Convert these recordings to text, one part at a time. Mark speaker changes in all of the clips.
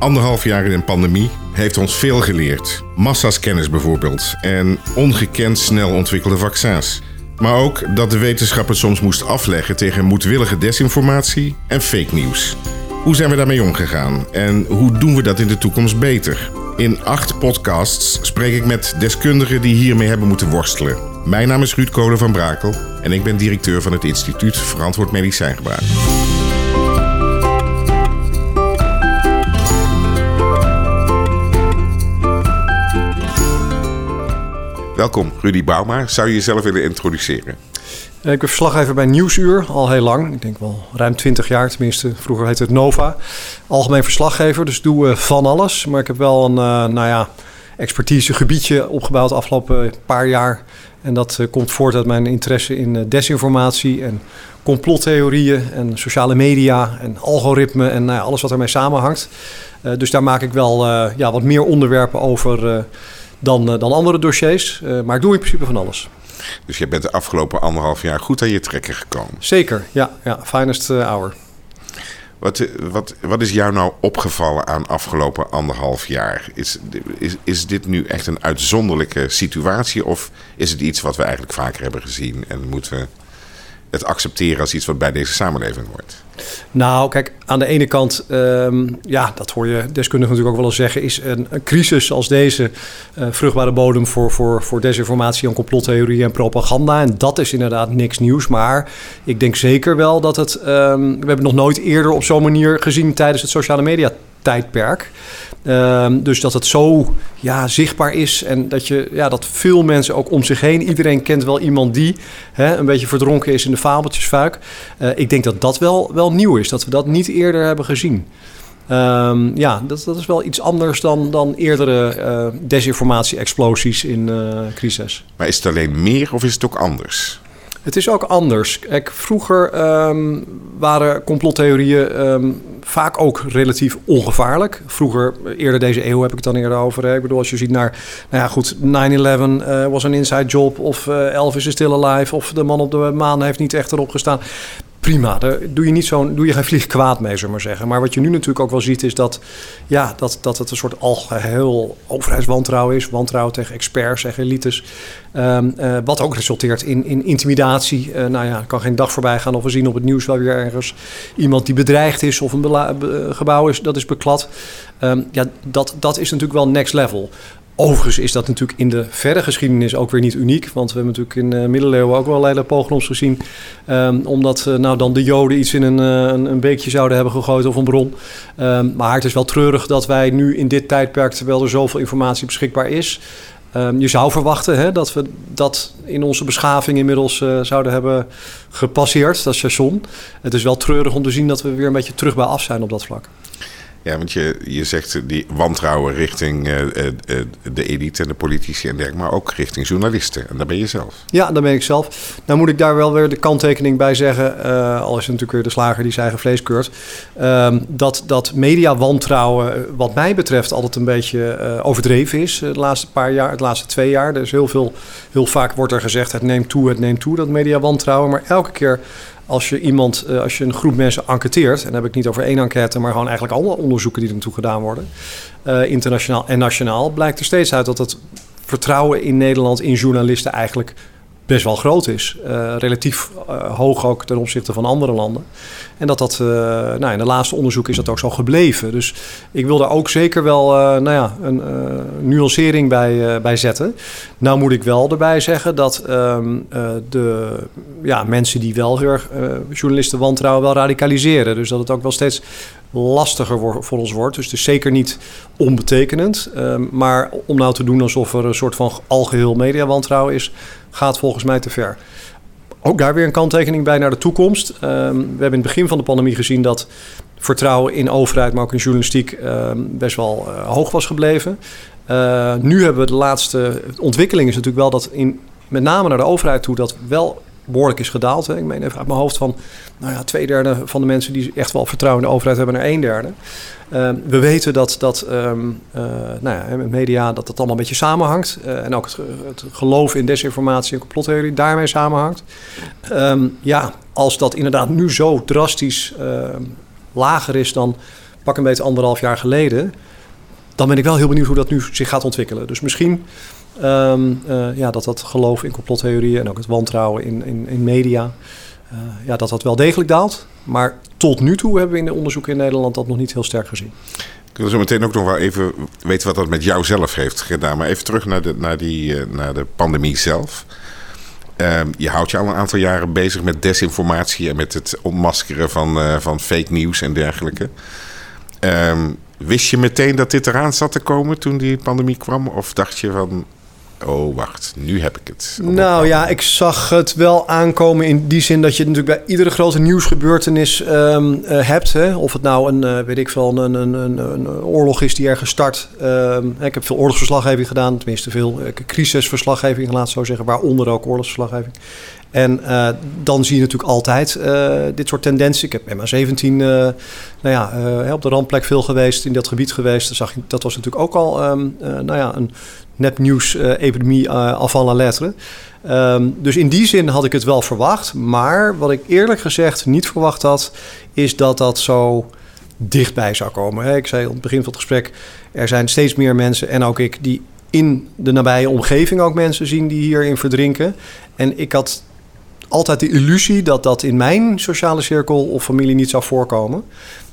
Speaker 1: Anderhalf jaar in een pandemie heeft ons veel geleerd. Massa's kennis bijvoorbeeld en ongekend snel ontwikkelde vaccins. Maar ook dat de wetenschap het soms moest afleggen tegen moedwillige desinformatie en fake nieuws. Hoe zijn we daarmee omgegaan en hoe doen we dat in de toekomst beter? In acht podcasts spreek ik met deskundigen die hiermee hebben moeten worstelen. Mijn naam is Ruud Kolen van Brakel en ik ben directeur van het Instituut Verantwoord Medicijngebruik. Welkom, Rudy Bauma. Zou je jezelf willen introduceren?
Speaker 2: Ik ben verslaggever bij Nieuwsuur al heel lang. Ik denk wel ruim 20 jaar tenminste. Vroeger heette het Nova. Algemeen verslaggever, dus doe uh, van alles. Maar ik heb wel een uh, nou ja, expertisegebiedje opgebouwd de afgelopen paar jaar. En dat komt voort uit mijn interesse in desinformatie en complottheorieën en sociale media en algoritme en nou alles wat ermee samenhangt. dus daar maak ik wel ja, wat meer onderwerpen over dan, dan andere dossiers. maar ik doe in principe van alles.
Speaker 1: Dus je bent de afgelopen anderhalf jaar goed aan je trekken gekomen.
Speaker 2: Zeker, ja. ja finest uh, hour.
Speaker 1: Wat, wat, wat is jou nou opgevallen aan afgelopen anderhalf jaar? Is, is, is dit nu echt een uitzonderlijke situatie of is het iets wat we eigenlijk vaker hebben gezien en moeten we het accepteren als iets wat bij deze samenleving hoort?
Speaker 2: Nou, kijk, aan de ene kant, um, ja, dat hoor je deskundigen natuurlijk ook wel eens zeggen, is een, een crisis als deze uh, vruchtbare bodem voor, voor, voor desinformatie en complottheorie en propaganda. En dat is inderdaad niks nieuws. Maar ik denk zeker wel dat het, um, we hebben nog nooit eerder op zo'n manier gezien tijdens het sociale media tijdperk. Um, dus dat het zo ja, zichtbaar is en dat, je, ja, dat veel mensen ook om zich heen... iedereen kent wel iemand die hè, een beetje verdronken is in de fabeltjesfuik. Uh, ik denk dat dat wel, wel nieuw is, dat we dat niet eerder hebben gezien. Um, ja, dat, dat is wel iets anders dan, dan eerdere uh, desinformatie-explosies in uh, crisis.
Speaker 1: Maar is het alleen meer of is het ook anders?
Speaker 2: Het is ook anders. Kijk, vroeger um, waren complottheorieën um, vaak ook relatief ongevaarlijk. Vroeger, eerder deze eeuw heb ik het dan eerder over. Hè. Ik bedoel, als je ziet naar, nou ja, goed, 9-11 uh, was een inside job. Of uh, Elvis is still alive. Of de man op de maan heeft niet echt erop gestaan prima. Daar doe je, niet zo'n, doe je geen vlieg kwaad mee, zullen maar zeggen. Maar wat je nu natuurlijk ook wel ziet, is dat, ja, dat, dat het een soort algeheel overheidswantrouwen is. Wantrouwen tegen experts, tegen elites. Um, uh, wat ook resulteert in, in intimidatie. Uh, nou ja, kan geen dag voorbij gaan of we zien op het nieuws wel weer ergens iemand die bedreigd is of een gebouw is, dat is beklad. Um, ja, dat, dat is natuurlijk wel next level. Overigens is dat natuurlijk in de verre geschiedenis ook weer niet uniek. Want we hebben natuurlijk in de middeleeuwen ook wel hele pogroms gezien. Um, omdat uh, nou dan de Joden iets in een, uh, een, een, beekje zouden hebben gegooid of een bron. Um, maar het is wel treurig dat wij nu in dit tijdperk, terwijl er zoveel informatie beschikbaar is. Um, je zou verwachten hè, dat we dat in onze beschaving inmiddels zouden hebben gepasseerd, dat station. Het is wel treurig om te zien dat we weer een beetje terug bij af zijn op dat vlak.
Speaker 1: Ja, want je, je zegt die wantrouwen richting uh, uh, de elite en de politici en dergelijke, maar ook richting journalisten. En daar ben je zelf.
Speaker 2: Ja, daar ben ik zelf. Nou moet ik daar wel weer de kanttekening bij zeggen, uh, al het natuurlijk weer de slager die zijn eigen ehm, dat, dat media wantrouwen wat mij betreft altijd een beetje overdreven is de laatste paar jaar, de laatste twee jaar. Er is heel veel, heel vaak wordt er gezegd, het neemt toe, het neemt toe, dat media wantrouwen. Maar elke keer als je iemand, uh, als je een groep mensen enquêteert, en dan heb ik niet over één enquête, maar gewoon eigenlijk alle onderzoeken die er naartoe gedaan worden, uh, internationaal en nationaal, blijkt er steeds uit dat het vertrouwen in Nederland in journalisten eigenlijk best wel groot is. Uh, relatief uh, hoog ook ten opzichte van andere landen. En dat dat, uh, nou in de laatste onderzoek is dat ook zo gebleven. Dus ik wil daar ook zeker wel, nou ja, een nuancering bij, bij zetten. Nou moet ik wel erbij zeggen dat um, de ja, mensen die wel heel erg journalisten wantrouwen wel radicaliseren. Dus dat het ook wel steeds lastiger voor ons wordt. Dus het is zeker niet onbetekenend. Um, maar om nou te doen alsof er een soort van algeheel mediawantrouwen is, gaat volgens mij te ver. Ook daar weer een kanttekening bij naar de toekomst. Um, we hebben in het begin van de pandemie gezien dat vertrouwen in overheid, maar ook in journalistiek, um, best wel uh, hoog was gebleven. Uh, nu hebben we de laatste ontwikkeling is natuurlijk wel dat in, met name naar de overheid toe dat wel behoorlijk is gedaald. Hè. Ik meen even uit mijn hoofd van nou ja, twee derde van de mensen die echt wel vertrouwen in de overheid hebben naar een derde. Uh, we weten dat, dat um, uh, nou ja, met media dat dat allemaal een beetje samenhangt. Uh, en ook het, geloof in desinformatie en complottheorie daarmee samenhangt. Um, ja, als dat inderdaad nu zo drastisch lager is, dan pak een beetje anderhalf jaar geleden. Dan ben ik wel heel benieuwd hoe dat nu zich gaat ontwikkelen. Dus misschien ehm, eh, ja, dat dat geloof in complottheorieën en ook het wantrouwen in, in, in media, uh, ja, dat dat wel degelijk daalt. Maar tot nu toe hebben we in de onderzoeken in Nederland dat nog niet heel sterk gezien.
Speaker 1: Ik wil zo meteen ook nog wel even weten wat dat met jou zelf heeft gedaan. Maar even terug naar de, naar die, uh, naar de pandemie zelf. Uh, je houdt je al een aantal jaren bezig met desinformatie en met het ontmaskeren van, van fake nieuws en dergelijke. Um, wist je meteen dat dit eraan zat te komen toen die pandemie kwam? Of dacht je van, oh wacht, nu heb ik het?
Speaker 2: Nou ja, ik zag het wel aankomen in die zin dat je natuurlijk bij iedere grote nieuwsgebeurtenis um, uh, hebt. Hè? Of het nou een, uh, weet ik veel, een, een, een, een, oorlog is die ergens start. Um, ik heb veel oorlogsverslaggeving gedaan, tenminste veel uh, crisisverslaggeving, laat zo zeggen, waaronder ook oorlogsverslaggeving. En uh, dan zie je natuurlijk altijd uh, dit soort tendensen. Ik heb MA17 uh, nou ja, op de randplek veel geweest, in dat gebied geweest. Dat, zag je, dat was natuurlijk ook al um, nou ja, een nepnieuws-epidemie uh, avant la lettre. Um, dus in die zin had ik het wel verwacht. Maar wat ik eerlijk gezegd niet verwacht had, is dat dat zo dichtbij zou komen. Ik zei aan het begin van het gesprek, er zijn steeds meer mensen, en ook ik, die in de nabije omgeving ook mensen zien die hierin verdrinken. En ik had altijd de illusie dat dat in mijn sociale cirkel of familie niet zou voorkomen.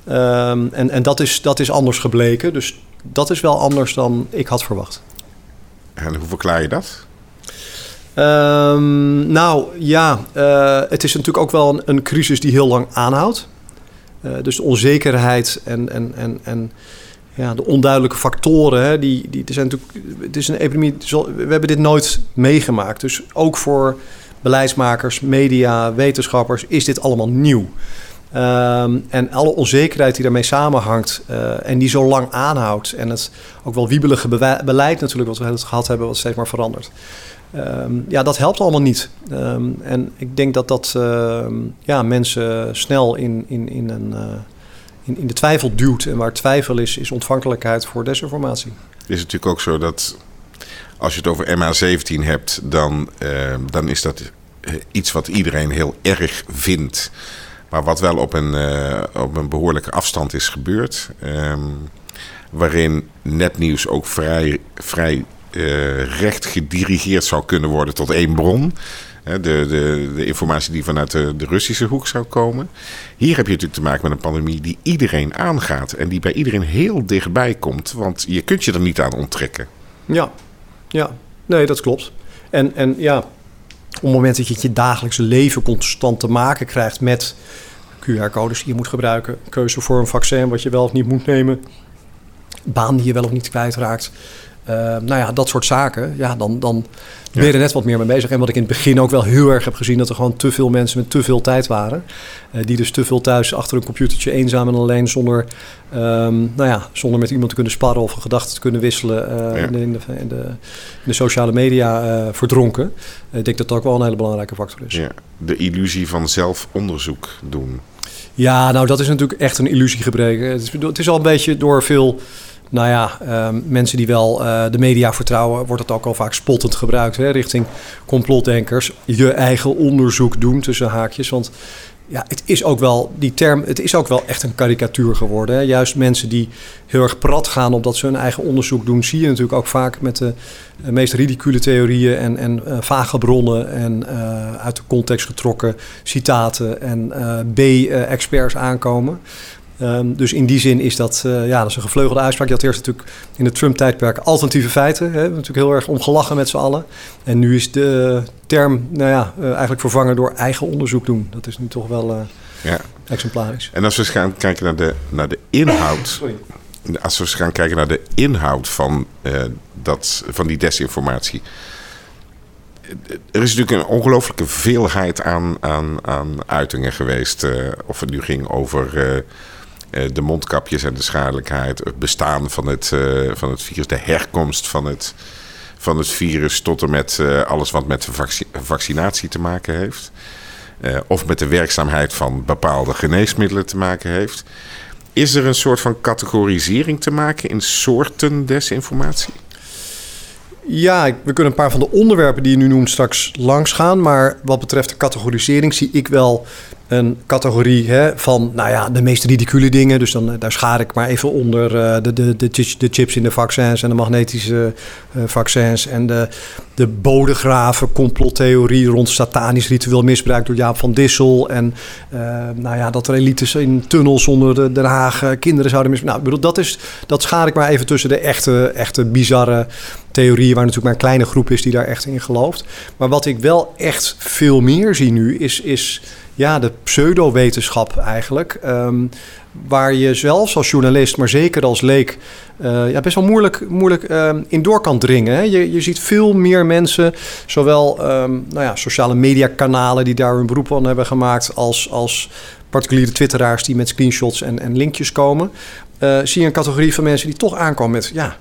Speaker 2: Um, en en dat, is, dat is anders gebleken. Dus dat is wel anders dan ik had verwacht.
Speaker 1: En hoe verklaar je dat?
Speaker 2: Um, nou ja, uh, het is natuurlijk ook wel een, een crisis die heel lang aanhoudt. Uh, dus de onzekerheid en, en, en, en ja, de onduidelijke factoren, hè, die, die, er zijn natuurlijk, het is een epidemie, we hebben dit nooit meegemaakt. Dus ook voor beleidsmakers, media, wetenschappers is dit allemaal nieuw. Um, en alle onzekerheid die daarmee samenhangt uh, en die zo lang aanhoudt. En het ook wel wiebelige beleid natuurlijk, wat we het gehad hebben, wat steeds maar verandert. Um, ja, dat helpt allemaal niet. Um, en ik denk dat dat ja, mensen snel in, in, in, een, uh, in, in de twijfel duwt. En waar twijfel is, is ontvankelijkheid voor desinformatie.
Speaker 1: Het is natuurlijk ook zo dat als je het over MH17 hebt, dan, dan is dat iets wat iedereen heel erg vindt. Maar wat wel op een, uh, op een behoorlijke afstand is gebeurd. Um, waarin nepnieuws ook vrij, vrij uh, recht gedirigeerd zou kunnen worden tot één bron. De, de, de informatie die vanuit de, de, Russische hoek zou komen. Hier heb je natuurlijk te maken met een pandemie die iedereen aangaat. En die bij iedereen heel dichtbij komt. Want je kunt je er niet aan onttrekken.
Speaker 2: Ja, ja. nee, dat klopt. En, en ja, op het moment dat je je dagelijkse leven constant te maken krijgt met QR-codes die je moet gebruiken, keuze voor een vaccin wat je wel of niet moet nemen, baan die je wel of niet kwijtraakt. Uh, nou ja, dat soort zaken. Ja, dan, dan ben je er net wat meer mee bezig. En wat ik in het begin ook wel heel erg heb gezien... dat er gewoon te veel mensen met te veel tijd waren. Uh, die dus te veel thuis achter een computertje eenzaam en alleen... zonder, um, nou ja, zonder met iemand te kunnen sparren of gedachten te kunnen wisselen... Uh, ja. in, de, in, de, in, de, in, de, sociale media uh, verdronken. ik denk dat dat ook wel een hele belangrijke factor is.
Speaker 1: Ja, de illusie van zelf onderzoek doen.
Speaker 2: Ja, nou dat is natuurlijk echt een illusie gebreken. Het is, het is al een beetje door veel nou ja, uh, mensen die wel uh, de media vertrouwen, wordt het ook al vaak spottend gebruikt hè, richting complotdenkers. Je eigen onderzoek doen tussen haakjes. Want ja, het is ook wel, die term, het is ook wel echt een karikatuur geworden. Hè. Juist mensen die heel erg prat gaan omdat ze hun eigen onderzoek doen, zie je natuurlijk ook vaak met de uh, meest ridicule theorieën en, en uh, vage bronnen en uit de context getrokken citaten en B-experts aankomen. Um, dus in die zin is dat, uh, ja, dat is een gevleugelde uitspraak. Je had eerst natuurlijk in het Trump-tijdperk alternatieve feiten. Hè. We hebben natuurlijk heel erg om gelachen met z'n allen. En nu is de term nou ja, uh, eigenlijk vervangen door eigen onderzoek doen. Dat is nu toch wel uh, ja. exemplarisch.
Speaker 1: En als we gaan kijken naar de, naar de inhoud... Sorry. Als we gaan kijken naar de inhoud van, dat, van die desinformatie... Er is natuurlijk een ongelooflijke veelheid aan, aan, aan uitingen geweest. of het nu ging over uh, de mondkapjes en de schadelijkheid, het bestaan van het, uh, van het virus, de herkomst van het, van het virus, tot en met uh, alles wat met vac vaccinatie te maken heeft. of met de werkzaamheid van bepaalde geneesmiddelen te maken heeft. Is er een soort van categorisering te maken in soorten desinformatie?
Speaker 2: Ja, we kunnen een paar van de onderwerpen die je nu noemt straks langs gaan. Maar wat betreft de categorisering zie ik wel een categorie hè, van, nou ja, de meest ridicule dingen. Dus dan, daar schaar ik maar even onder uh, de, de, de, chips in de vaccins en de magnetische uh, vaccins en de, de bodegraven complottheorie rond satanisch ritueel misbruik door Jaap van Dissel. En nou ja, dat er elites in tunnels onder de Den Haag kinderen zouden misbruiken. Nou, bedoel, dat, is, dat schaar ik maar even tussen de echte, echte bizarre theorieën, waar natuurlijk maar een kleine groep is die daar echt in gelooft. Maar wat ik wel echt veel meer zie nu, is, is ja, de pseudowetenschap eigenlijk. Um, waar je zelfs als journalist, maar zeker als leek, uh, ja, best wel moeilijk, moeilijk um, in door kan dringen. Hè? Je, je ziet veel meer mensen, zowel um, nou ja, sociale mediakanalen die daar hun beroep aan hebben gemaakt, als, als particuliere twitteraars die met screenshots en, en linkjes komen. Uh, zie je een categorie van mensen die toch aankomen met ja,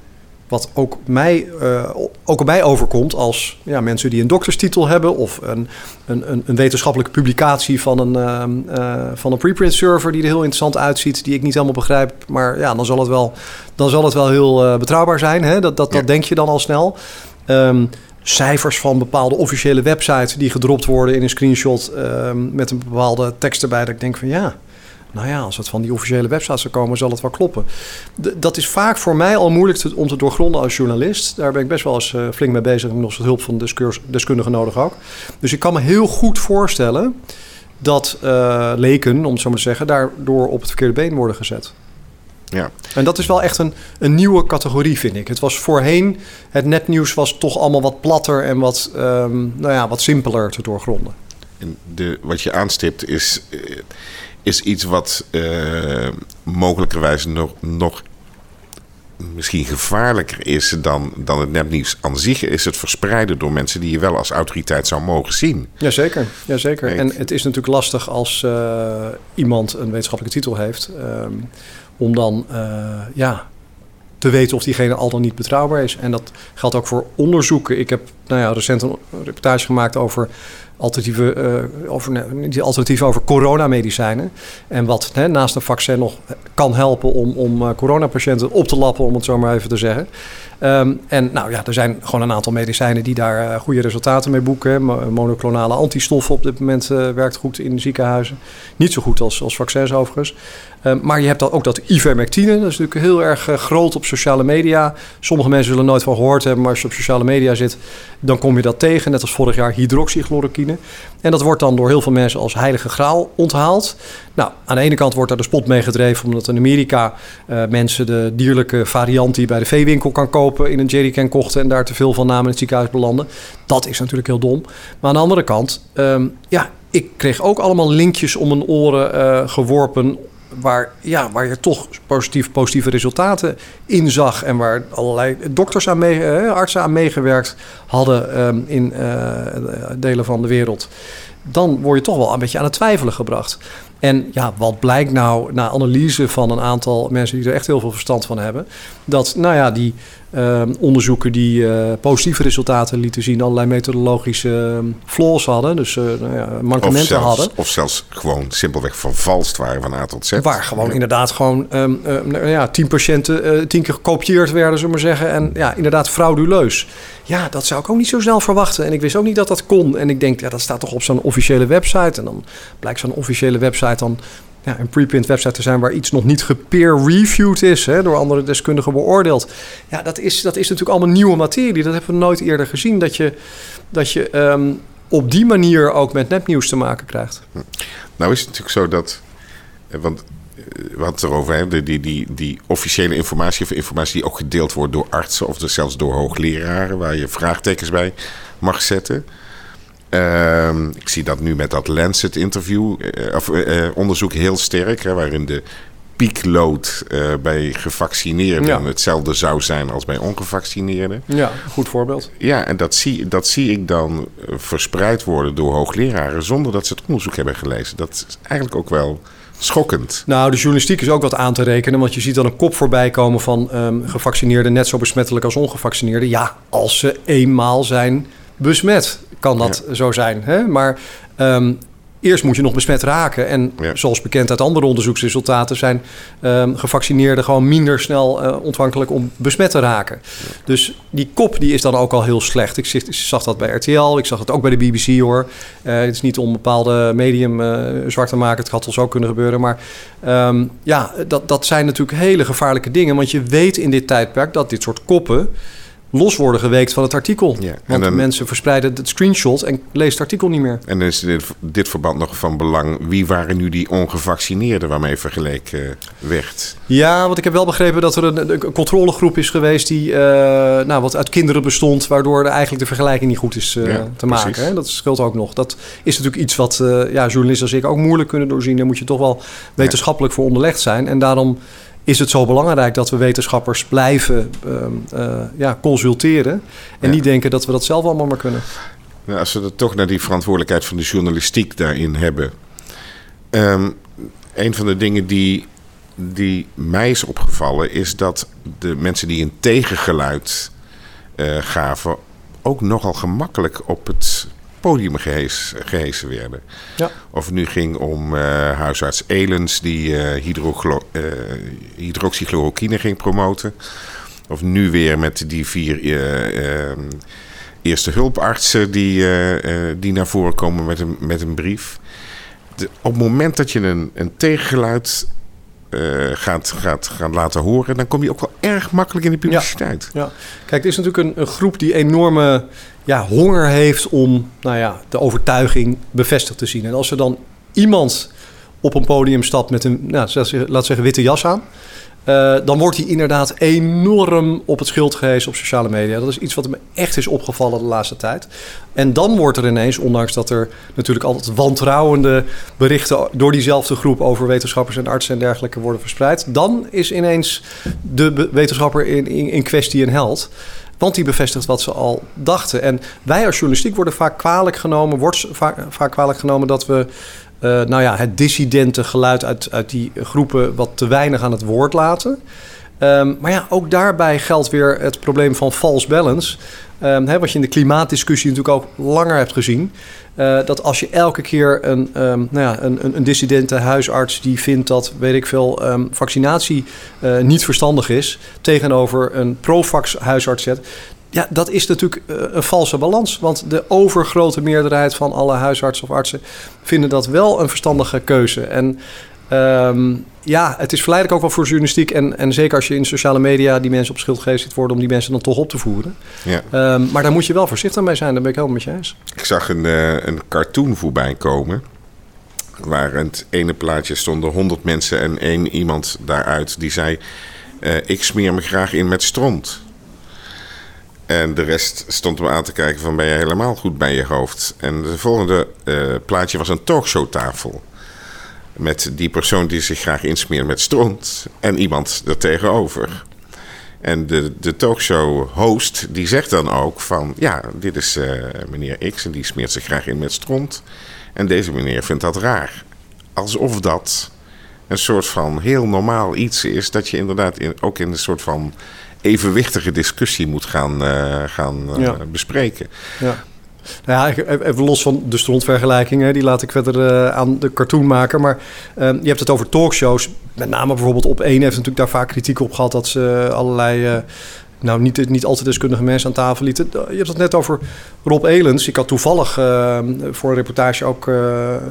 Speaker 2: wat ook mij, uh, ook mij overkomt als ja, mensen die een dokterstitel hebben of een, een, een wetenschappelijke publicatie van een, uh, uh, van een preprint server die er heel interessant uitziet, die ik niet helemaal begrijp. Maar ja, dan zal het wel, dan zal het wel heel betrouwbaar zijn. Hè? Dat, dat, dat denk je dan al snel. Um, cijfers van bepaalde officiële websites die gedropt worden in een screenshot um, met een bepaalde tekst erbij. Dat ik denk van ja, nou ja, als het van die officiële websites zou komen, zal het wel kloppen. dat is vaak voor mij al moeilijk te, om te doorgronden als journalist. Daar ben ik best wel eens uh, flink mee bezig en nog wat hulp van deskundigen nodig ook. Dus ik kan me heel goed voorstellen dat uh, leken, om het zo maar te zeggen, daardoor op het verkeerde been worden gezet.
Speaker 1: Ja.
Speaker 2: En dat is wel echt een, een nieuwe categorie, vind ik. Het was voorheen, het netnieuws was toch allemaal wat platter en wat, um, nou ja, wat simpeler te doorgronden.
Speaker 1: En de, wat je aanstipt is, uh, is iets wat uh, mogelijkerwijs nog, nog misschien gevaarlijker is dan, dan het nepnieuws aan zich, is het verspreiden door mensen die je wel als autoriteit zou mogen zien.
Speaker 2: Jazeker, jazeker. En het is natuurlijk lastig als uh, iemand een wetenschappelijke titel heeft, um, om dan uh, ja, te weten of diegene al dan niet betrouwbaar is. En dat geldt ook voor onderzoeken. Ik heb nou ja, recent een reportage gemaakt over alternatieve, uh, over, die over coronamedicijnen. En wat hè, naast een vaccin nog kan helpen om, om uh, coronapatiënten op te lappen, om het zo maar even te zeggen. Um, en nou ja, er zijn gewoon een aantal medicijnen die daar uh, goede resultaten mee boeken. Monoclonale antistoffen op dit moment werkt goed in ziekenhuizen. Niet zo goed als, als vaccins overigens. Um, maar je hebt dan ook dat ivermectine. Dat is natuurlijk heel erg groot op sociale media. Sommige mensen zullen nooit van gehoord hebben, maar als je op sociale media zit, dan kom je dat tegen. Net als vorig jaar hydroxychloroquine. En dat wordt dan door heel veel mensen als heilige graal onthaald. Nou, aan de ene kant wordt daar de spot mee gedreven, omdat in Amerika uh, mensen de dierlijke variant die bij de veewinkel kan kopen in een jerrycan kochten en daar te veel van namen in het ziekenhuis belanden. Dat is natuurlijk heel dom. Maar aan de andere kant, um, ja, ik kreeg ook allemaal linkjes om mijn oren uh, geworpen waar, ja, waar je toch positief, positieve resultaten in zag. En waar allerlei dokters aan mee, eh, artsen aan meegewerkt hadden um, in uh, delen van de wereld. Dan word je toch wel een beetje aan het twijfelen gebracht. En ja, wat blijkt nou na analyse van een aantal mensen die er echt heel veel verstand van hebben, dat nou ja, die uh, onderzoeken die uh, positieve resultaten lieten zien, allerlei methodologische uh, flaws hadden, dus nou ja, mankementen
Speaker 1: of zelfs,
Speaker 2: hadden.
Speaker 1: Of zelfs gewoon simpelweg vervalst waren van A tot Z.
Speaker 2: Waar gewoon ja. inderdaad gewoon um, ja, tien patiënten tien keer gekopieerd werden, zullen we maar zeggen. En ja, inderdaad frauduleus. Ja, dat zou ik ook niet zo snel verwachten. En ik wist ook niet dat dat kon. En ik denk, ja, dat staat toch op zo'n officiële website. En dan blijkt zo'n officiële website dan ja, een preprint website te zijn waar iets nog niet gepeer-reviewed is, hè, door andere deskundigen beoordeeld. Ja, dat is, dat is natuurlijk allemaal nieuwe materie. Dat hebben we nooit eerder gezien. Dat je, dat je um, op die manier ook met nepnieuws te maken krijgt.
Speaker 1: Nou is het natuurlijk zo dat. Want we hadden erover, hè, die, die, die, die officiële informatie of informatie die ook gedeeld wordt door artsen of dus zelfs door hoogleraren, waar je vraagtekens bij mag zetten. Uh, ik zie dat nu met dat Lancet interview uh, of uh, onderzoek heel sterk, hè, waarin de piekload uh, bij gevaccineerden ja. hetzelfde zou zijn als bij ongevaccineerden.
Speaker 2: Ja, goed voorbeeld.
Speaker 1: Ja, en dat zie, dat zie ik dan verspreid worden door hoogleraren zonder dat ze het onderzoek hebben gelezen. Dat is eigenlijk ook wel schokkend.
Speaker 2: Nou, de journalistiek is ook wat aan te rekenen. Want je ziet dan een kop voorbij komen van um, gevaccineerden net zo besmettelijk als ongevaccineerden. Ja, als ze eenmaal zijn besmet, kan dat ja. zo zijn. Hè? Maar um, eerst moet je nog besmet raken. En zoals bekend uit andere onderzoeksresultaten zijn um, gevaccineerden gewoon minder snel uh, ontvankelijk om besmet te raken. Dus die kop die is dan ook al heel slecht. Ik, zag dat bij RTL, ik zag het ook bij de BBC hoor. Uh, het is niet om bepaalde medium uh, zwart te maken. Het had ons ook kunnen gebeuren. Maar um, ja, dat, dat zijn natuurlijk hele gevaarlijke dingen. Want je weet in dit tijdperk dat dit soort koppen los worden geweekt van het artikel. Ja, Want dan, mensen verspreiden het screenshot en lezen het artikel niet meer.
Speaker 1: En dan is dit, dit verband nog van belang. Wie waren nu die ongevaccineerden waarmee vergeleken uh, werd?
Speaker 2: Ja, want ik heb wel begrepen dat er een, een controlegroep is geweest die uh, nou, wat uit kinderen bestond, waardoor de, eigenlijk de vergelijking niet goed is uh, ja, te maken. Hè? Dat scheelt ook nog. Dat is natuurlijk iets wat ja, journalisten als ik ook moeilijk kunnen doorzien. Daar moet je toch wel wetenschappelijk voor onderlegd zijn. En daarom is het zo belangrijk dat we wetenschappers blijven ehm, eh, ja, consulteren. En niet denken dat we dat zelf allemaal maar kunnen.
Speaker 1: Nou, als we er toch naar die verantwoordelijkheid van de journalistiek daarin hebben. Um, een van de dingen die, die mij is opgevallen is dat de mensen die een tegengeluid uh, gaven ook nogal gemakkelijk op het podium gehees, gehezen werden. Ja. Of het nu ging om uh, huisarts Elens die uh, hydroxychloroquine ging promoten. Of nu weer met die vier ehm, eerste hulpartsen die, die naar voren komen met een, met een brief. De, op het moment dat je een, een tegengeluid gaat, gaat, gaat laten horen, dan kom je ook wel erg makkelijk in de publiciteit.
Speaker 2: Ja, ja. Kijk, het is natuurlijk een, een groep die enorme ja, honger heeft om nou ja, de overtuiging bevestigd te zien. En als er dan iemand op een podium stapt met een, nou, laat zeggen, witte jas aan. Uh, dan wordt hij inderdaad enorm op het schild gehezen op sociale media. Dat is iets wat me echt is opgevallen de laatste tijd. En dan wordt er ineens, ondanks dat er natuurlijk altijd wantrouwende berichten door diezelfde groep over wetenschappers en artsen en dergelijke worden verspreid, dan is ineens de wetenschapper in, in, in kwestie een held. Want die bevestigt wat ze al dachten. En wij als journalistiek worden vaak kwalijk genomen, wordt vaak, vaak kwalijk genomen dat we uh, nou ja, het dissidente geluid uit, uit die groepen wat te weinig aan het woord laten. Um, maar ja, ook daarbij geldt weer het probleem van false balance. Hè, wat je in de klimaatdiscussie natuurlijk ook langer hebt gezien. Uh, dat als je elke keer een, um, nou ja, een, een, dissidente huisarts die vindt dat, weet ik veel, vaccinatie uh, niet verstandig is, tegenover een pro-vax huisarts zet. Ja, dat is natuurlijk uh, een valse balans. Want de overgrote meerderheid van alle huisartsen of artsen vinden dat wel een verstandige keuze. En Um, ja, het is verleidelijk ook wel voor journalistiek. En, en zeker als je in sociale media die mensen op schildgeest ziet worden... om die mensen dan toch op te voeren. Ja. Um, maar daar moet je wel voorzichtig mee zijn. Daar ben ik helemaal met je eens.
Speaker 1: Ik zag een, uh, een cartoon voorbij komen... waar in het ene plaatje stonden 100 mensen en één iemand daaruit... die zei, uh, ik smeer me graag in met stront. En de rest stond me aan te kijken van ben je helemaal goed bij je hoofd. En de volgende uh, plaatje was een talkshowtafel met die persoon die zich graag insmeert met stront en iemand er tegenover. En de, de talkshow-host die zegt dan ook van... ja, dit is uh, meneer X en die smeert zich graag in met stront. En deze meneer vindt dat raar. Alsof dat een soort van heel normaal iets is... dat je inderdaad in, ook in een soort van evenwichtige discussie moet gaan, uh, gaan uh, ja. bespreken. Ja.
Speaker 2: Nou ja, even los van de strontvergelijkingen, die laat ik verder uh, aan de cartoon maken. Maar uh, je hebt het over talkshows. Met name bijvoorbeeld op één heeft natuurlijk daar vaak kritiek op gehad dat ze allerlei. Uh, nou, niet, niet altijd deskundige mensen aan tafel lieten. Je hebt het net over Rob Elens. Ik had toevallig voor een reportage ook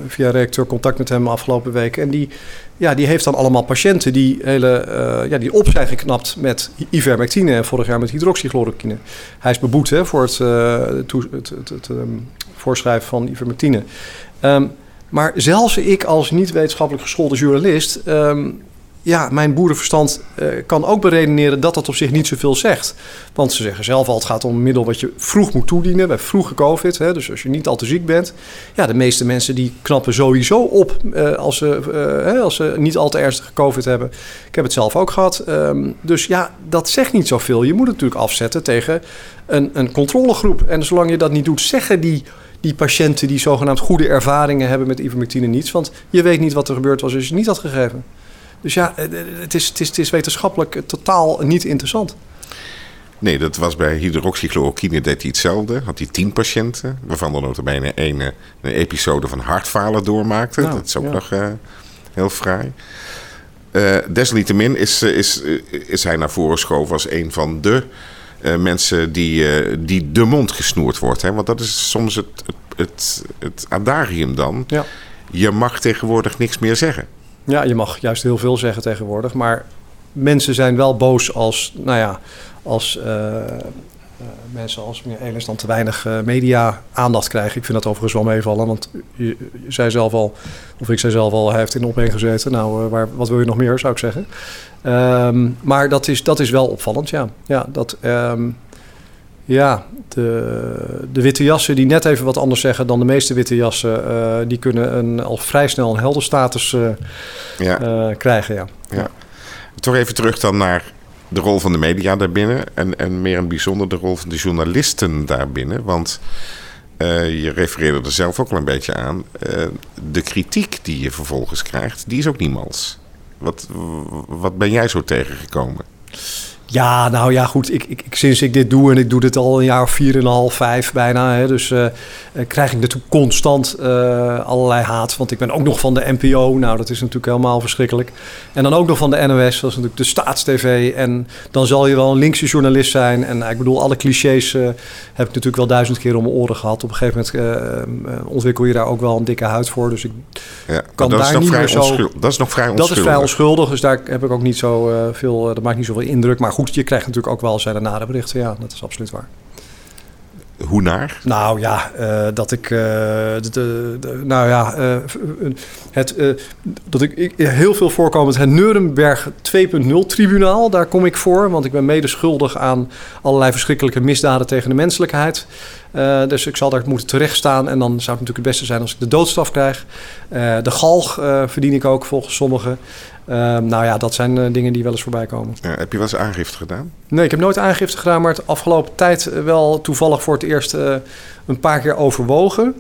Speaker 2: via redacteur contact met hem afgelopen week. En die ja, die heeft dan allemaal patiënten die, hele, uh, ja, die op zijn geknapt met ivermectine en vorig jaar met hydroxychloroquine. Hij is beboet hè, voor het, uh, het, het, um, voorschrijven van ivermectine. Um, maar zelfs ik als niet-wetenschappelijk geschoolde journalist um, ja, mijn boerenverstand uh, kan ook beredeneren dat dat op zich niet zoveel zegt. Want ze zeggen zelf al, het gaat om een middel wat je vroeg moet toedienen, bij vroege COVID. Hè, dus als je niet al te ziek bent. Ja, de meeste mensen die knappen sowieso op uh, als, ze, uh, als ze niet al te ernstige COVID hebben. Ik heb het zelf ook gehad. Um, dus ja, dat zegt niet zoveel. Je moet het natuurlijk afzetten tegen een, een controlegroep. En zolang je dat niet doet, zeggen die die patiënten die zogenaamd goede ervaringen hebben met ivermectine niets. Want je weet niet wat er gebeurd was als je het niet had gegeven. Dus ja, het is, het is, het is wetenschappelijk totaal niet interessant.
Speaker 1: Nee, dat was bij hydroxychloroquine deed hij hetzelfde. Had hij tien patiënten, waarvan er notabene een, een episode van hartfalen doormaakte.
Speaker 2: Nou,
Speaker 1: dat is ook
Speaker 2: ja.
Speaker 1: nog eh, heel fraai. Eh, desalniettemin is, eh, is, eh, is hij naar voren geschoven als een van de eh, mensen die, eh, die de mond gesnoerd wordt. Hè? Want dat is soms het, het, het, het adagium dan.
Speaker 2: Ja.
Speaker 1: Je mag tegenwoordig niks meer zeggen.
Speaker 2: Ja, je mag juist heel veel zeggen tegenwoordig. Maar mensen zijn wel boos als, nou ja, als eh, eh, mensen als meneer Elens dan te weinig eh, media-aandacht krijgen. Ik vind dat overigens wel meevallen, want je, zei zelf al, of ik zei zelf al, hij heeft in opeen gezeten. Nou, waar, wat wil je nog meer, zou ik zeggen. Ehm, maar dat is, dat is wel opvallend, ja. Ja, dat... ehm, ja, de, de witte jassen die net even wat anders zeggen dan de meeste witte jassen, eh, die kunnen een, al vrij snel een heldenstatus eh,
Speaker 1: Ja.
Speaker 2: eh, krijgen. Ja.
Speaker 1: Ja. Toch even terug dan naar de rol van de media daarbinnen. En, en meer in het bijzonder de rol van de journalisten daarbinnen. Want eh, je refereerde er zelf ook al een beetje aan. Eh, de kritiek die je vervolgens krijgt, die is ook niet mals. Wat, wat ben jij zo tegengekomen?
Speaker 2: Ja, nou ja, goed. Ik, ik, ik- sinds ik dit doe en ik doe dit al een jaar of vier en een half, vijf bijna. Hè, dus eh, eh, krijg ik natuurlijk constant eh, allerlei haat. Want ik ben ook nog van de NPO. Nou, dat is natuurlijk helemaal verschrikkelijk. En dan ook nog van de NOS. Dat is natuurlijk de Staatstv. En dan zal je wel een linkse journalist zijn. En ik bedoel, alle clichés heb ik natuurlijk wel duizend keer om mijn oren gehad. Op een gegeven moment ontwikkel je daar ook wel een dikke huid voor. Dus ik
Speaker 1: Ja,
Speaker 2: Kan
Speaker 1: dat,
Speaker 2: daar
Speaker 1: nog
Speaker 2: niet
Speaker 1: vrij
Speaker 2: meer zo-
Speaker 1: dat is nog vrij
Speaker 2: Dat
Speaker 1: onschuldig.
Speaker 2: is vrij onschuldig, dus daar heb ik ook niet zo veel. dat maakt niet zoveel indruk. Maar goed, je krijgt natuurlijk ook wel zijn nare berichten. Ja, dat is absoluut waar.
Speaker 1: Hoe naar?
Speaker 2: Nou ja, eh, dat ik. eh, de, de, de- nou ja, eh, het, dat ik, ik heel veel voorkomend het Nuremberg 2.0 tribunaal, daar kom ik voor. Want ik ben mede schuldig aan allerlei verschrikkelijke misdaden tegen de menselijkheid. Dus ik zal daar moeten terechtstaan. En dan zou het natuurlijk het beste zijn als ik de doodstraf krijg. De galg verdien ik ook volgens sommigen. Eh, nou ja, dat zijn eh, dingen die wel eens voorbij komen.
Speaker 1: Ja, heb je wel eens aangifte gedaan?
Speaker 2: Nee, ik heb nooit aangifte gedaan, maar het afgelopen tijd eh, wel toevallig voor het eerst eh, een paar keer overwogen.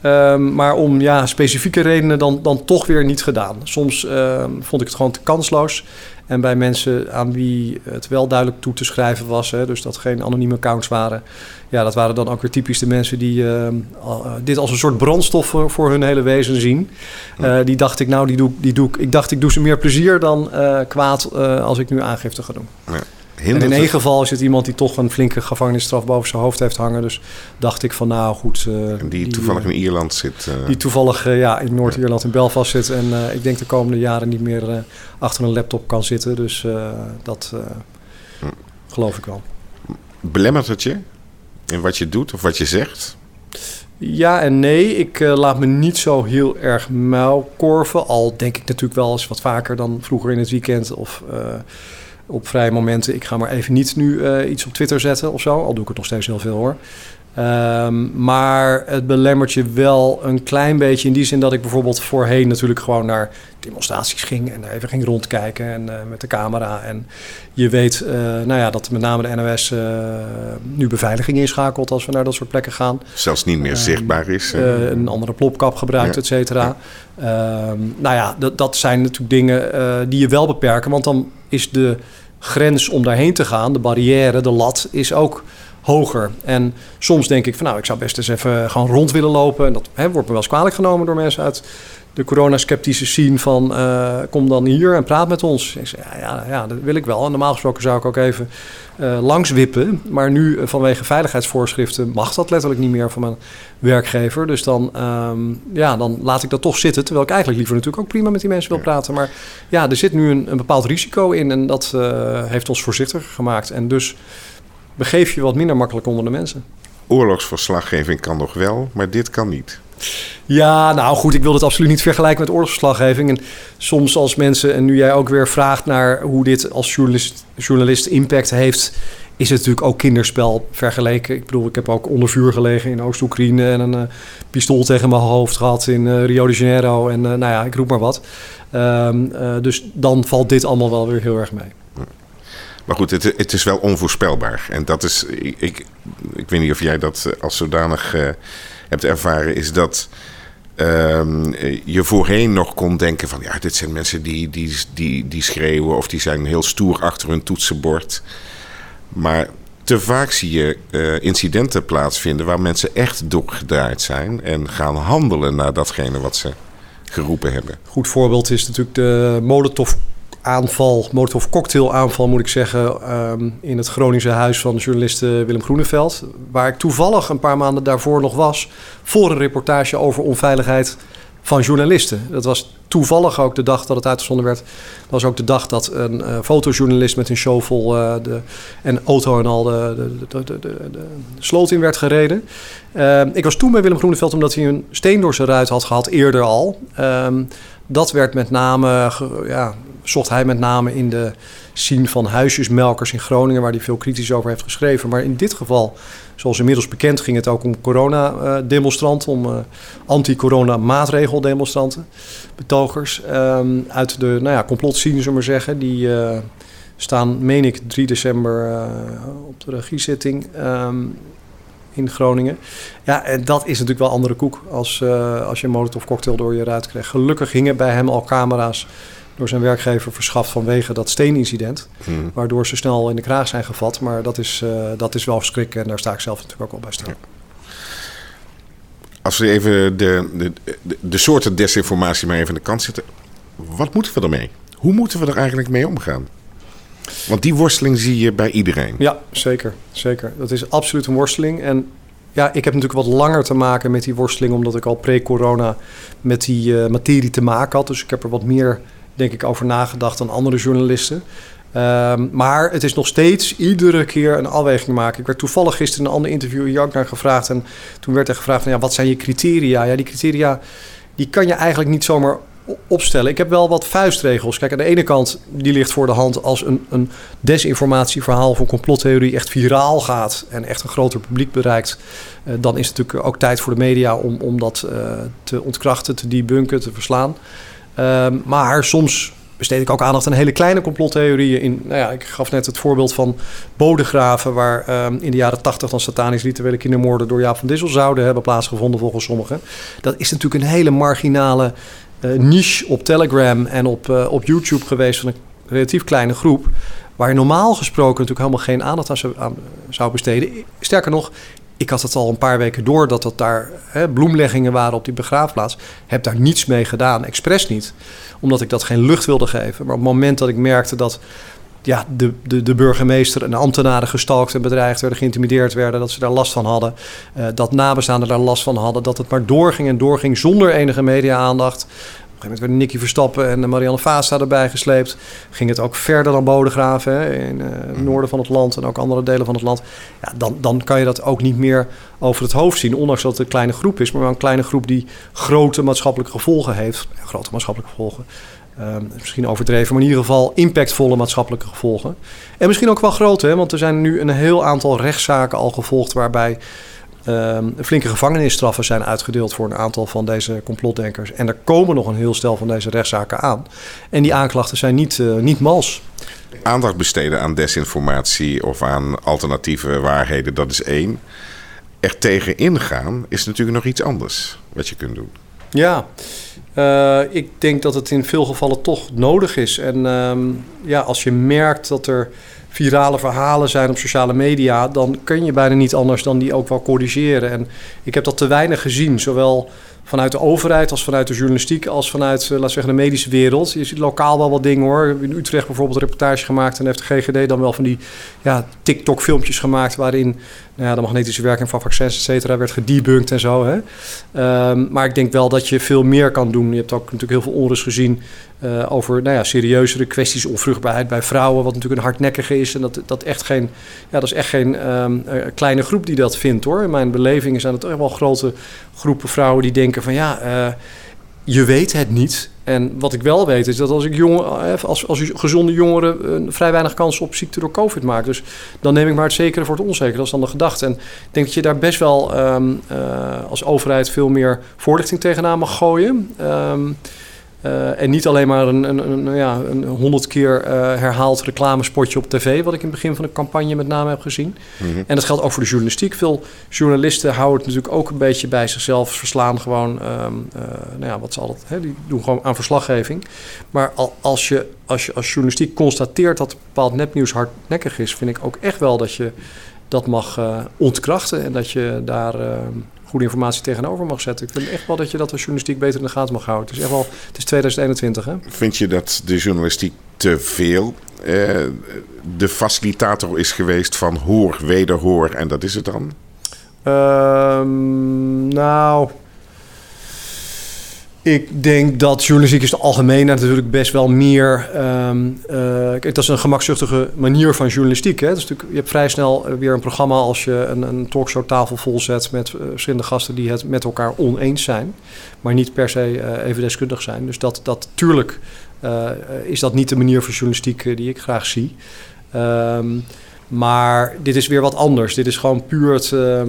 Speaker 2: Ehm, maar om ja, specifieke redenen dan, dan toch weer niet gedaan. Soms ehm, vond ik het gewoon te kansloos. En bij mensen aan wie het wel duidelijk toe te schrijven was, hè, dus dat geen anonieme accounts waren. Ja, dat waren dan ook weer typisch de mensen die al- eh, dit als een soort brandstof voor, voor hun hele wezen zien. Eh, die dacht ik, nou, die doe, die doe ik. Ik dacht, ik doe ze meer plezier dan eh, kwaad eh, als ik nu aangifte ga doen. En
Speaker 1: Hindert
Speaker 2: in één geval is het iemand die toch een flinke gevangenisstraf boven zijn hoofd heeft hangen. Dus dacht ik van nou goed. eh,
Speaker 1: en die toevallig in Ierland zit. eh,
Speaker 2: die toevallig eh, ja, in Noord-Ierland in Belfast zit. En ik denk de komende jaren niet meer achter een laptop kan zitten. Dus dat
Speaker 1: Hm.
Speaker 2: geloof ik wel.
Speaker 1: belemmert het je in wat je doet of wat je zegt?
Speaker 2: Ja en nee. Ik laat me niet zo heel erg muilkorven. Al denk ik natuurlijk wel eens wat vaker dan vroeger in het weekend of op vrije momenten. Ik ga maar even niet nu eh, iets op Twitter zetten of zo. Al doe ik het nog steeds heel veel hoor. Ehm, maar het belemmert je wel een klein beetje in die zin dat ik bijvoorbeeld voorheen natuurlijk gewoon naar demonstraties ging en daar even ging rondkijken en eh, met de camera. En je weet, eh, nou ja, dat met name de NOS eh, nu beveiliging inschakelt als we naar dat soort plekken gaan
Speaker 1: Zelfs niet meer
Speaker 2: Ehm,
Speaker 1: zichtbaar is.
Speaker 2: een andere plopkap gebruikt,
Speaker 1: Ja.
Speaker 2: et cetera. Ehm, nou ja, dat, dat zijn natuurlijk dingen die je wel beperken. Want dan is de grens om daarheen te gaan, de barrière, de lat, is ook hoger. En soms denk ik van nou, ik zou best eens even gewoon rond willen lopen. En dat hè, wordt me wel eens kwalijk genomen door mensen uit de coronasceptische scene van eh, kom dan hier en praat met ons. Ik zeg, ja, ja, ja, dat wil ik wel. En normaal gesproken zou ik ook even eh, langs wippen. Maar nu eh, vanwege veiligheidsvoorschriften mag dat letterlijk niet meer van mijn werkgever. Dus dan, ehm, ja, dan laat ik dat toch zitten. Terwijl ik eigenlijk liever natuurlijk ook prima met die mensen wil praten. Maar ja, er zit nu een, een bepaald risico in. En dat heeft ons voorzichtiger gemaakt. En dus begeef je wat minder makkelijk onder de mensen.
Speaker 1: Oorlogsverslaggeving kan nog wel, maar dit kan niet.
Speaker 2: Ja, nou goed, ik wil het absoluut niet vergelijken met oorlogsverslaggeving. En soms als mensen, en nu jij ook weer vraagt naar hoe dit als journalist, journalist impact heeft, is het natuurlijk ook kinderspel vergeleken. Ik bedoel, ik heb ook onder vuur gelegen in Oost-Oekraïne en een eh, pistool tegen mijn hoofd gehad in eh, Rio de Janeiro. En eh, nou ja, ik roep maar wat. Ehm, eh, dus dan valt dit allemaal wel weer heel erg mee.
Speaker 1: Maar goed, het, het is wel onvoorspelbaar. En dat is, ik, ik, weet niet of jij dat eh, als zodanig eh, hebt ervaren, is dat ehm, eh, je voorheen nog kon denken van ja, dit zijn mensen die, die, die, die schreeuwen of die zijn heel stoer achter hun toetsenbord. Maar te vaak zie je uh, incidenten plaatsvinden waar mensen echt doorgedraaid zijn en gaan handelen naar datgene wat ze geroepen hebben.
Speaker 2: Goed voorbeeld is natuurlijk de Molotov aanval, Molotov cocktail aanval moet ik zeggen, ehm, in het Groningse huis van journalist Willem Groeneveld. Waar ik toevallig een paar maanden daarvoor nog was voor een reportage over onveiligheid van journalisten. Dat was toevallig ook de dag dat het uitgezonden werd. Was ook de dag dat een uh, fotojournalist met een shovel uh, de, en auto en al de, de, de, sloot in werd gereden. Uh, ik was toen bij Willem Groeneveld omdat hij een steen door zijn ruit had gehad, eerder al. Ehm, dat werd met name, ja, zocht hij met name in de scene van huisjesmelkers in Groningen, waar hij veel kritisch over heeft geschreven. Maar in dit geval Zoals inmiddels bekend ging het ook om corona-demonstranten, om uh, anti-corona maatregeldemonstranten, betogers. Um, uit de nou ja, complotscene, zullen we zeggen. Die uh, staan, meen ik, 3 december uh, op de regiezitting um, in Groningen. Ja, en dat is natuurlijk wel andere koek als, als je een molotov cocktail door je ruit krijgt. Gelukkig hingen bij hem al camera's door zijn werkgever verschaft vanwege dat steenincident. Hmm. Waardoor ze snel in de kraag zijn gevat. Maar dat is, uh, dat is wel verschrikkelijk en daar sta ik zelf natuurlijk ook wel bij staan.
Speaker 1: Als we even de, de, de, de, soorten desinformatie maar even aan de kant zetten. Wat moeten we ermee? Hoe moeten we er eigenlijk mee omgaan? Want die worsteling zie je bij iedereen.
Speaker 2: Ja, zeker. zeker. Dat is absoluut een worsteling. En ja, ik heb natuurlijk wat langer te maken met die worsteling, omdat ik al pre-corona met die uh, materie te maken had. Dus ik heb er wat meer denk ik, over nagedacht dan andere journalisten. Um, maar het is nog steeds iedere keer een afweging maken. Ik werd toevallig gisteren in een ander interview in naar gevraagd. En toen werd er gevraagd: van, ja, wat zijn je criteria? Ja, die criteria die kan je eigenlijk niet zomaar opstellen. Ik heb wel wat vuistregels. Kijk, aan de ene kant, die ligt voor de hand als een, een desinformatieverhaal een complottheorie echt viraal gaat en echt een groter publiek bereikt. Uh, dan is het natuurlijk ook tijd voor de media om, om dat uh, te ontkrachten, te debunken, te verslaan. Um, maar soms besteed ik ook aandacht aan hele kleine complottheorieën. In, nou ja, ik gaf net het voorbeeld van bodegraven... waar um, in de jaren tachtig dan satanisch rituele kindermoorden... door Jaap van Dissel zouden hebben plaatsgevonden volgens sommigen. Dat is natuurlijk een hele marginale uh, niche op Telegram en op, uh, op YouTube geweest... van een relatief kleine groep... waar je normaal gesproken natuurlijk helemaal geen aandacht aan zou besteden. Sterker nog, ik had het al een paar weken door dat dat daar hè, bloemleggingen waren op die begraafplaats. Heb daar niets mee gedaan, expres niet. Omdat ik dat geen lucht wilde geven. Maar op het moment dat ik merkte dat ja, de, de, de burgemeester en de ambtenaren gestalkt en bedreigd werden, geïntimideerd werden, dat ze daar last van hadden. Uh, dat nabestaanden daar last van hadden. Dat het maar doorging en doorging zonder enige media-aandacht gegeven moment werden Nicky Verstappen en Marianne Vasta erbij gesleept. Ging het ook verder dan Bodegraven hè, in uh, het noorden van het land en ook andere delen van het land. Ja, dan, dan kan je dat ook niet meer over het hoofd zien. Ondanks dat het een kleine groep is, maar wel een kleine groep die grote maatschappelijke gevolgen heeft. Ja, grote maatschappelijke gevolgen. Um, misschien overdreven, maar in ieder geval impactvolle maatschappelijke gevolgen. En misschien ook wel grote, hè, want er zijn nu een heel aantal rechtszaken al gevolgd waarbij Um, flinke gevangenisstraffen zijn uitgedeeld voor een aantal van deze complotdenkers. En er komen nog een heel stel van deze rechtszaken aan. En die aanklachten zijn niet, uh, niet mals.
Speaker 1: Aandacht besteden aan desinformatie of aan alternatieve waarheden, dat is één. Er tegen ingaan is natuurlijk nog iets anders wat je kunt doen.
Speaker 2: Ja, uh, ik denk dat het in veel gevallen toch nodig is. En um, ja, als je merkt dat er virale verhalen zijn op sociale media, dan kun je bijna niet anders dan die ook wel corrigeren. En ik heb dat te weinig gezien, zowel vanuit de overheid als vanuit de journalistiek als vanuit, uh, laten zeggen, de medische wereld. Je ziet lokaal wel wat dingen hoor. In Utrecht bijvoorbeeld een reportage gemaakt en heeft de GGD dan wel van die ja, TikTok-filmpjes gemaakt waarin nou ja, de magnetische werking van vaccins, et cetera, werd gedebunked en zo. Hè. Um, maar ik denk wel dat je veel meer kan doen. Je hebt ook natuurlijk heel veel onrust gezien uh, over nou ja, serieuzere kwesties, onvruchtbaarheid bij vrouwen, wat natuurlijk een hardnekkige is. En dat, dat, echt geen, ja, dat is echt geen um, uh, kleine groep die dat vindt hoor. In mijn beleving zijn het echt wel grote groepen vrouwen die denken van ja, uh, je weet het niet. En wat ik wel weet is dat als ik jong, als, als gezonde jongeren vrij weinig kans op ziekte door COVID maak. Dus dan neem ik maar het zekere voor het onzekere. Dat is dan de gedachte. En ik denk dat je daar best wel um, als overheid veel meer voorlichting tegenaan mag gooien. Um, Uh, en niet alleen maar een, een, een, ja, een honderd keer uh, herhaald reclamespotje op tv, wat ik in het begin van de campagne met name heb gezien. Mm -hmm. En dat geldt ook voor de journalistiek. Veel journalisten houden het natuurlijk ook een beetje bij zichzelf, verslaan gewoon, um, uh, nou ja, wat ze altijd, hè, die doen gewoon aan verslaggeving. Maar al, als, je, als je als journalistiek constateert dat bepaald nepnieuws hardnekkig is, vind ik ook echt wel dat je dat mag ontkrachten en dat je daar goede informatie tegenover mag zetten. Ik vind echt wel dat je dat als journalistiek beter in de gaten mag houden. Het is echt wel, het is 2021 hè.
Speaker 1: Vind je dat de journalistiek te veel de facilitator is geweest van hoor, wederhoor en dat is het dan?
Speaker 2: Ehm, nou, ik denk dat journalistiek is de algemeen natuurlijk best wel meer. Um, dat is een gemakzuchtige manier van journalistiek. Hè? Is natuurlijk, je hebt vrij snel eh, weer een programma als je een, een talkshow tafel volzet met uh, verschillende gasten die het met elkaar oneens zijn, maar niet per se even deskundig zijn. Dus dat, dat tuurlijk is dat niet de manier van journalistiek die ik graag zie. Um, maar dit is weer wat anders. Dit is gewoon puur het. Uh,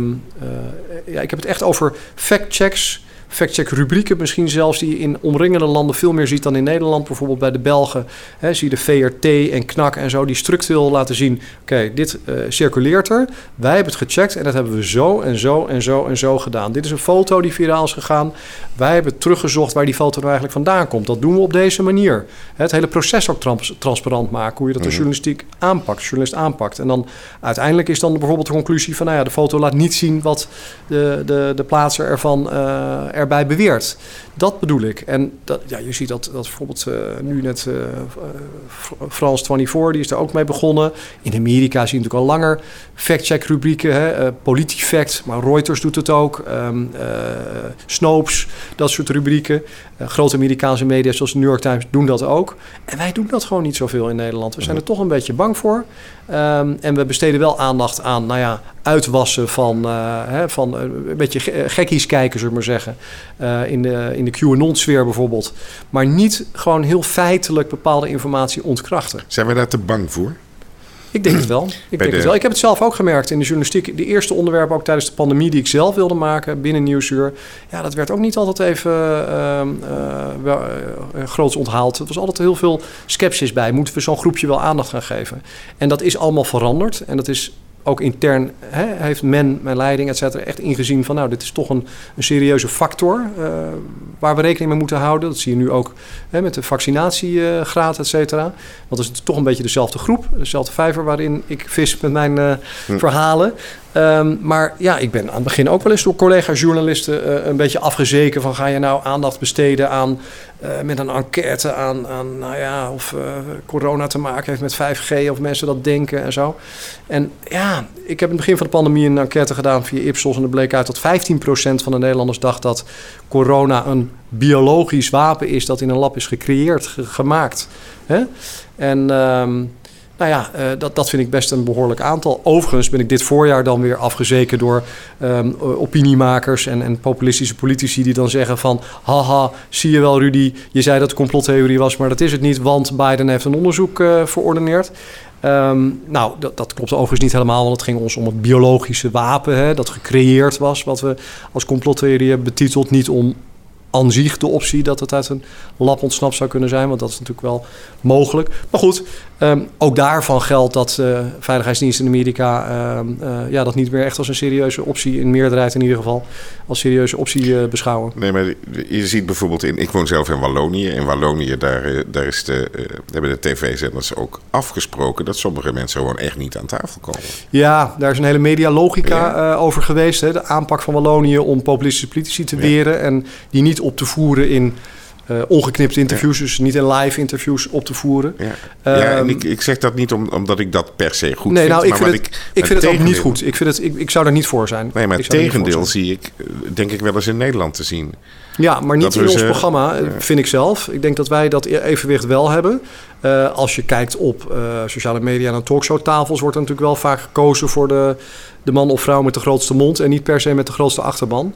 Speaker 2: ja, ik heb het echt over fact-checks factcheck rubrieken misschien zelfs die je in omringende landen veel meer ziet dan in Nederland. Bijvoorbeeld bij de Belgen hè, zie je de VRT en KNAK en zo die structureel laten zien... oké, dit uh, circuleert er, wij hebben het gecheckt en dat hebben we zo en zo en zo en zo gedaan. Dit is een foto die viraal is gegaan. Wij hebben teruggezocht waar die foto nou eigenlijk vandaan komt. Dat doen we op deze manier. Het hele proces ook trans transparant maken, hoe je dat de mhm. journalistiek aanpakt, journalist aanpakt. En dan uiteindelijk is dan bijvoorbeeld de conclusie van... nou ja, de foto laat niet zien wat de, de, de plaatser ervan uh, erbij beweert. Dat bedoel ik. En dat, ja, je ziet dat, dat bijvoorbeeld uh, nu net uh, France 24, die is daar ook mee begonnen. In Amerika zie je natuurlijk al langer fact-check rubrieken, hè, uh, Politifact, maar Reuters doet het ook. Um, Snopes, dat soort rubrieken. grote Amerikaanse media zoals de New York Times doen dat ook. En wij doen dat gewoon niet zoveel in Nederland. We zijn er toch een beetje bang voor. Um, en we besteden wel aandacht aan, nou ja, uitwassen van, hè, van een beetje gekkies kijken, zullen we maar zeggen. in de, in de QAnon-sfeer bijvoorbeeld. Maar niet gewoon heel feitelijk bepaalde informatie ontkrachten.
Speaker 1: Zijn we daar te bang voor?
Speaker 2: Ik denk het wel. Ik, denk het wel. ik heb het zelf ook gemerkt in de journalistiek. De eerste onderwerpen, ook tijdens de pandemie, die ik zelf wilde maken binnen Nieuwsuur. Ja, dat werd ook niet altijd even uh, uh, groots onthaald. Er was altijd heel veel sceptisch bij. Moeten we zo'n groepje wel aandacht gaan geven? En dat is allemaal veranderd. En dat is ook intern hè, heeft men, mijn leiding, et cetera, echt ingezien van nou, dit is toch een, een serieuze factor uh, waar we rekening mee moeten houden. Dat zie je nu ook hè, met de vaccinatiegraad, et cetera. Want het is toch een beetje dezelfde groep, dezelfde vijver waarin ik vis met mijn uh, hm. verhalen. Um, maar ja, ik ben aan het begin ook wel eens door collega-journalisten uh, een beetje afgezeken van ga je nou aandacht besteden aan uh, met een enquête aan, aan nou ja, of uh, corona te maken heeft met 5G of mensen dat denken en zo. En ja, ik heb in het begin van de pandemie een enquête gedaan via Ipsos en er bleek uit dat 15% van de Nederlanders dacht dat corona een biologisch wapen is dat in een lab is gecreëerd, gemaakt. Hè? En um, nou ja, uh, dat, dat vind ik best een behoorlijk aantal. Overigens ben ik dit voorjaar dan weer afgezeken door um, opiniemakers en, en populistische politici die dan zeggen van... haha, zie je wel Rudy, je zei dat het complottheorie was, maar dat is het niet... want Biden heeft een onderzoek uh, verordeneerd. Um, nou, dat, dat, klopt overigens niet helemaal, want het ging ons om het biologische wapen hè, dat gecreëerd was, wat we als complottheorie hebben betiteld, niet om aan zich de optie dat het uit een lab ontsnapt zou kunnen zijn. Want dat is natuurlijk wel mogelijk. Maar goed, um, ook daarvan geldt dat uh, veiligheidsdiensten in Amerika uh, uh, ja, dat niet meer echt als een serieuze optie, in meerderheid in ieder geval, als serieuze optie beschouwen.
Speaker 1: Nee, maar je ziet bijvoorbeeld in, ik woon zelf in Wallonië. In Wallonië, daar, daar is de, hebben de tv-zenders ook afgesproken dat sommige mensen gewoon echt niet aan tafel komen.
Speaker 2: Ja, daar is een hele medialogica ja. over geweest. Hè? De aanpak van Wallonië om populistische politici te weren en die niet op te voeren in uh, ongeknipte interviews, dus niet in live interviews op te voeren.
Speaker 1: Ja, ja en ehm, ik, ik zeg dat niet om, omdat ik dat per se goed
Speaker 2: nee,
Speaker 1: vind.
Speaker 2: Nou, ik vind, het, ik, ik vind het ook niet goed. Ik, vind het, ik, ik zou er niet voor zijn.
Speaker 1: Nee, maar het tegendeel zie ik, eh, denk ik wel eens in Nederland te zien.
Speaker 2: Ja, maar niet in ons programma, vind ik zelf. Ik denk dat wij dat e- evenwicht wel hebben. Uh, als je kijkt op uh, sociale media en talkshowtafels... wordt er natuurlijk wel vaak gekozen voor de, de man of vrouw met de grootste mond... en niet per se met de grootste achterban.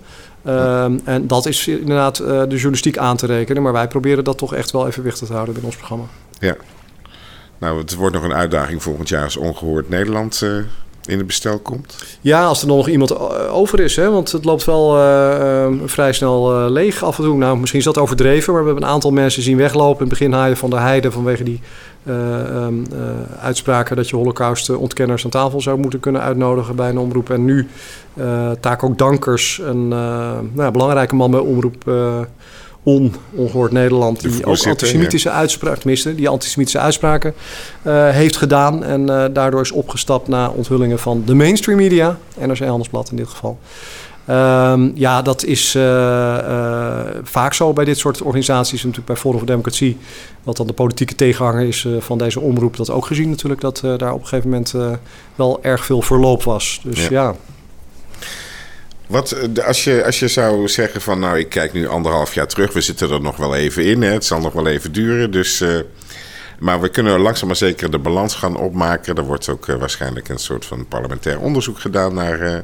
Speaker 2: Um, en dat is inderdaad uh, de journalistiek aan te rekenen. Maar wij proberen dat toch echt wel evenwichtig te houden binnen ons programma.
Speaker 1: Ja. Nou, het wordt nog een uitdaging volgend jaar als Ongehoord Nederland in het bestel komt.
Speaker 2: Ja, als er nog iemand eh, over is. Hè? Want het loopt wel uh, vrij snel leeg af en toe. Nou, misschien is dat overdreven. Maar we hebben een aantal mensen zien weglopen. In het begin van de heide vanwege die um, uitspraken dat je holocaust-ontkenners aan tafel zou moeten kunnen uitnodigen bij een omroep. En nu taak ook Dankers, een nou, belangrijke man bij omroep on, ongehoord Nederland, die ook antisemitische uitspraken, tenminste, die antisemitische uitspraken uh, heeft gedaan. En uh, daardoor is opgestapt na onthullingen van de mainstream media, NRC Handelsblad in dit geval. Um, ja, dat is uh, uh, vaak zo bij dit soort organisaties. Natuurlijk bij Forum voor Democratie, wat dan de politieke tegenhanger is uh, van deze omroep. Dat ook gezien natuurlijk dat daar op een gegeven moment wel erg veel verloop was. Dus ja. ja.
Speaker 1: Wat, als, je, als je zou zeggen van nou, ik kijk nu anderhalf jaar terug. We zitten er nog wel even in. Hè, het zal nog wel even duren. Dus, maar we kunnen langzaam maar zeker de balans gaan opmaken. Er wordt ook waarschijnlijk een soort van parlementair onderzoek gedaan naar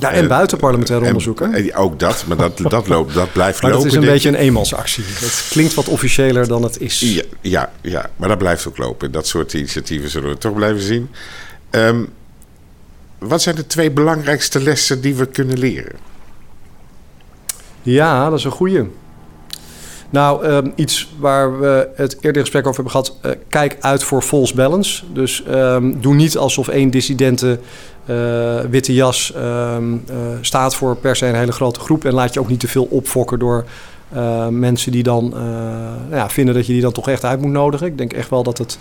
Speaker 2: ja, en buitenparlementair onderzoeken.
Speaker 1: ook dat, maar dat, dat, loopt, dat blijft
Speaker 2: maar
Speaker 1: lopen.
Speaker 2: dat is een beetje een eenmansactie. Dat klinkt wat officiëler dan het is.
Speaker 1: Ja, ja, ja, maar dat blijft ook lopen. Dat soort initiatieven zullen we toch blijven zien. Um, wat zijn de twee belangrijkste lessen die we kunnen leren?
Speaker 2: Ja, dat is een goede. Nou, um, iets waar we het eerder gesprek over hebben gehad. Uh, kijk uit voor false balance. Dus um, doe niet alsof één dissidente uh, witte jas um, uh, staat voor per se een hele grote groep. En laat je ook niet te veel opfokken door mensen die dan nou ja, vinden dat je die dan toch echt uit moet nodigen. Ik denk echt wel dat het,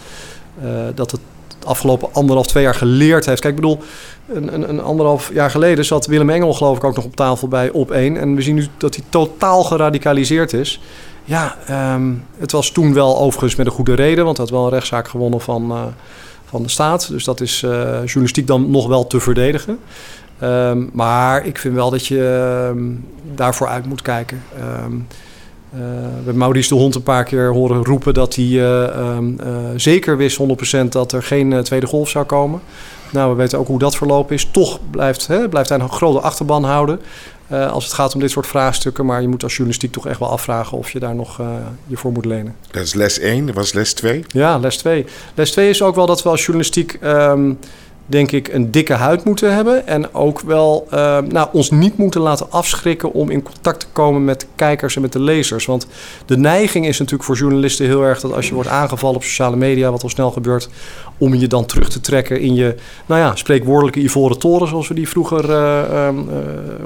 Speaker 2: dat het afgelopen anderhalf, twee jaar geleerd heeft. Kijk, ik bedoel, een, een, een, anderhalf jaar geleden zat Willem Engel geloof ik ook nog op tafel bij Op 1. En we zien nu dat hij totaal geradicaliseerd is. Ja, um, het was toen wel overigens met een goede reden, want hij had wel een rechtszaak gewonnen van, uh, van de staat. Dus dat is uh, journalistiek dan nog wel te verdedigen. Um, maar ik vind wel dat je um, daarvoor uit moet kijken. Uh, we hebben Maurice de Hond een paar keer horen roepen dat hij uh, zeker wist 100% dat er geen tweede golf zou komen. Nou, we weten ook hoe dat verlopen is. Toch blijft, hè, blijft hij een grote achterban houden. Als het gaat om dit soort vraagstukken. Maar je moet als journalistiek toch echt wel afvragen of je daar nog je voor moet lenen.
Speaker 1: Dat is les 1, dat was les 2?
Speaker 2: Ja, les 2. Les 2 is ook wel dat we als journalistiek um, denk ik, een dikke huid moeten hebben. En ook wel uh, nou, ons niet moeten laten afschrikken om in contact te komen met de kijkers en met de lezers. Want de neiging is natuurlijk voor journalisten heel erg dat als je wordt aangevallen op sociale media, wat al snel gebeurt, om je dan terug te trekken in je, nou ja, spreekwoordelijke ivoren toren, zoals we die vroeger uh,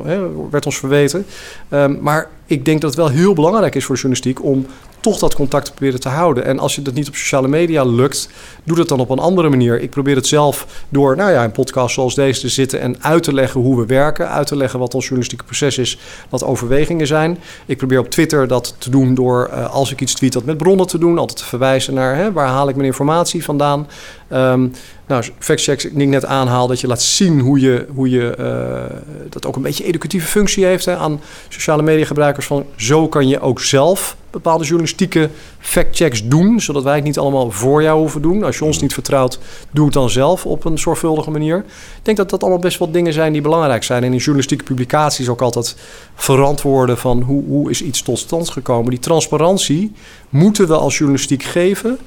Speaker 2: uh, werd ons verweten. Um, maar ik denk dat het wel heel belangrijk is voor journalistiek om toch dat contact te proberen te houden. En als je dat niet op sociale media lukt, doe dat dan op een andere manier. Ik probeer het zelf door nou ja, een podcast zoals deze te zitten en uit te leggen hoe we werken, uit te leggen wat ons journalistieke proces is, wat overwegingen zijn. Ik probeer op Twitter dat te doen door, uh, als ik iets tweet, dat met bronnen te doen, altijd te verwijzen naar hè, waar haal ik mijn informatie vandaan. Um, nou, factchecks, ik net aanhaal, dat je laat zien hoe je, hoe je uh, dat ook een beetje educatieve functie heeft hè, aan sociale media gebruikers. Van zo kan je ook zelf bepaalde journalistieke factchecks doen, zodat wij het niet allemaal voor jou hoeven doen. Als je ons niet vertrouwt, doe het dan zelf op een zorgvuldige manier. Ik denk dat dat allemaal best wel dingen zijn die belangrijk zijn. En in journalistieke publicaties ook altijd verantwoorden van hoe, hoe is iets tot stand gekomen. Die transparantie moeten we als journalistiek geven.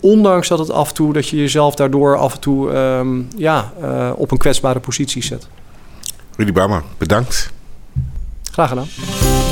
Speaker 2: Ondanks dat het af en toe dat je jezelf daardoor af en toe um, ja, uh, op een kwetsbare positie zet.
Speaker 1: Rudy Bama, bedankt.
Speaker 2: Graag gedaan.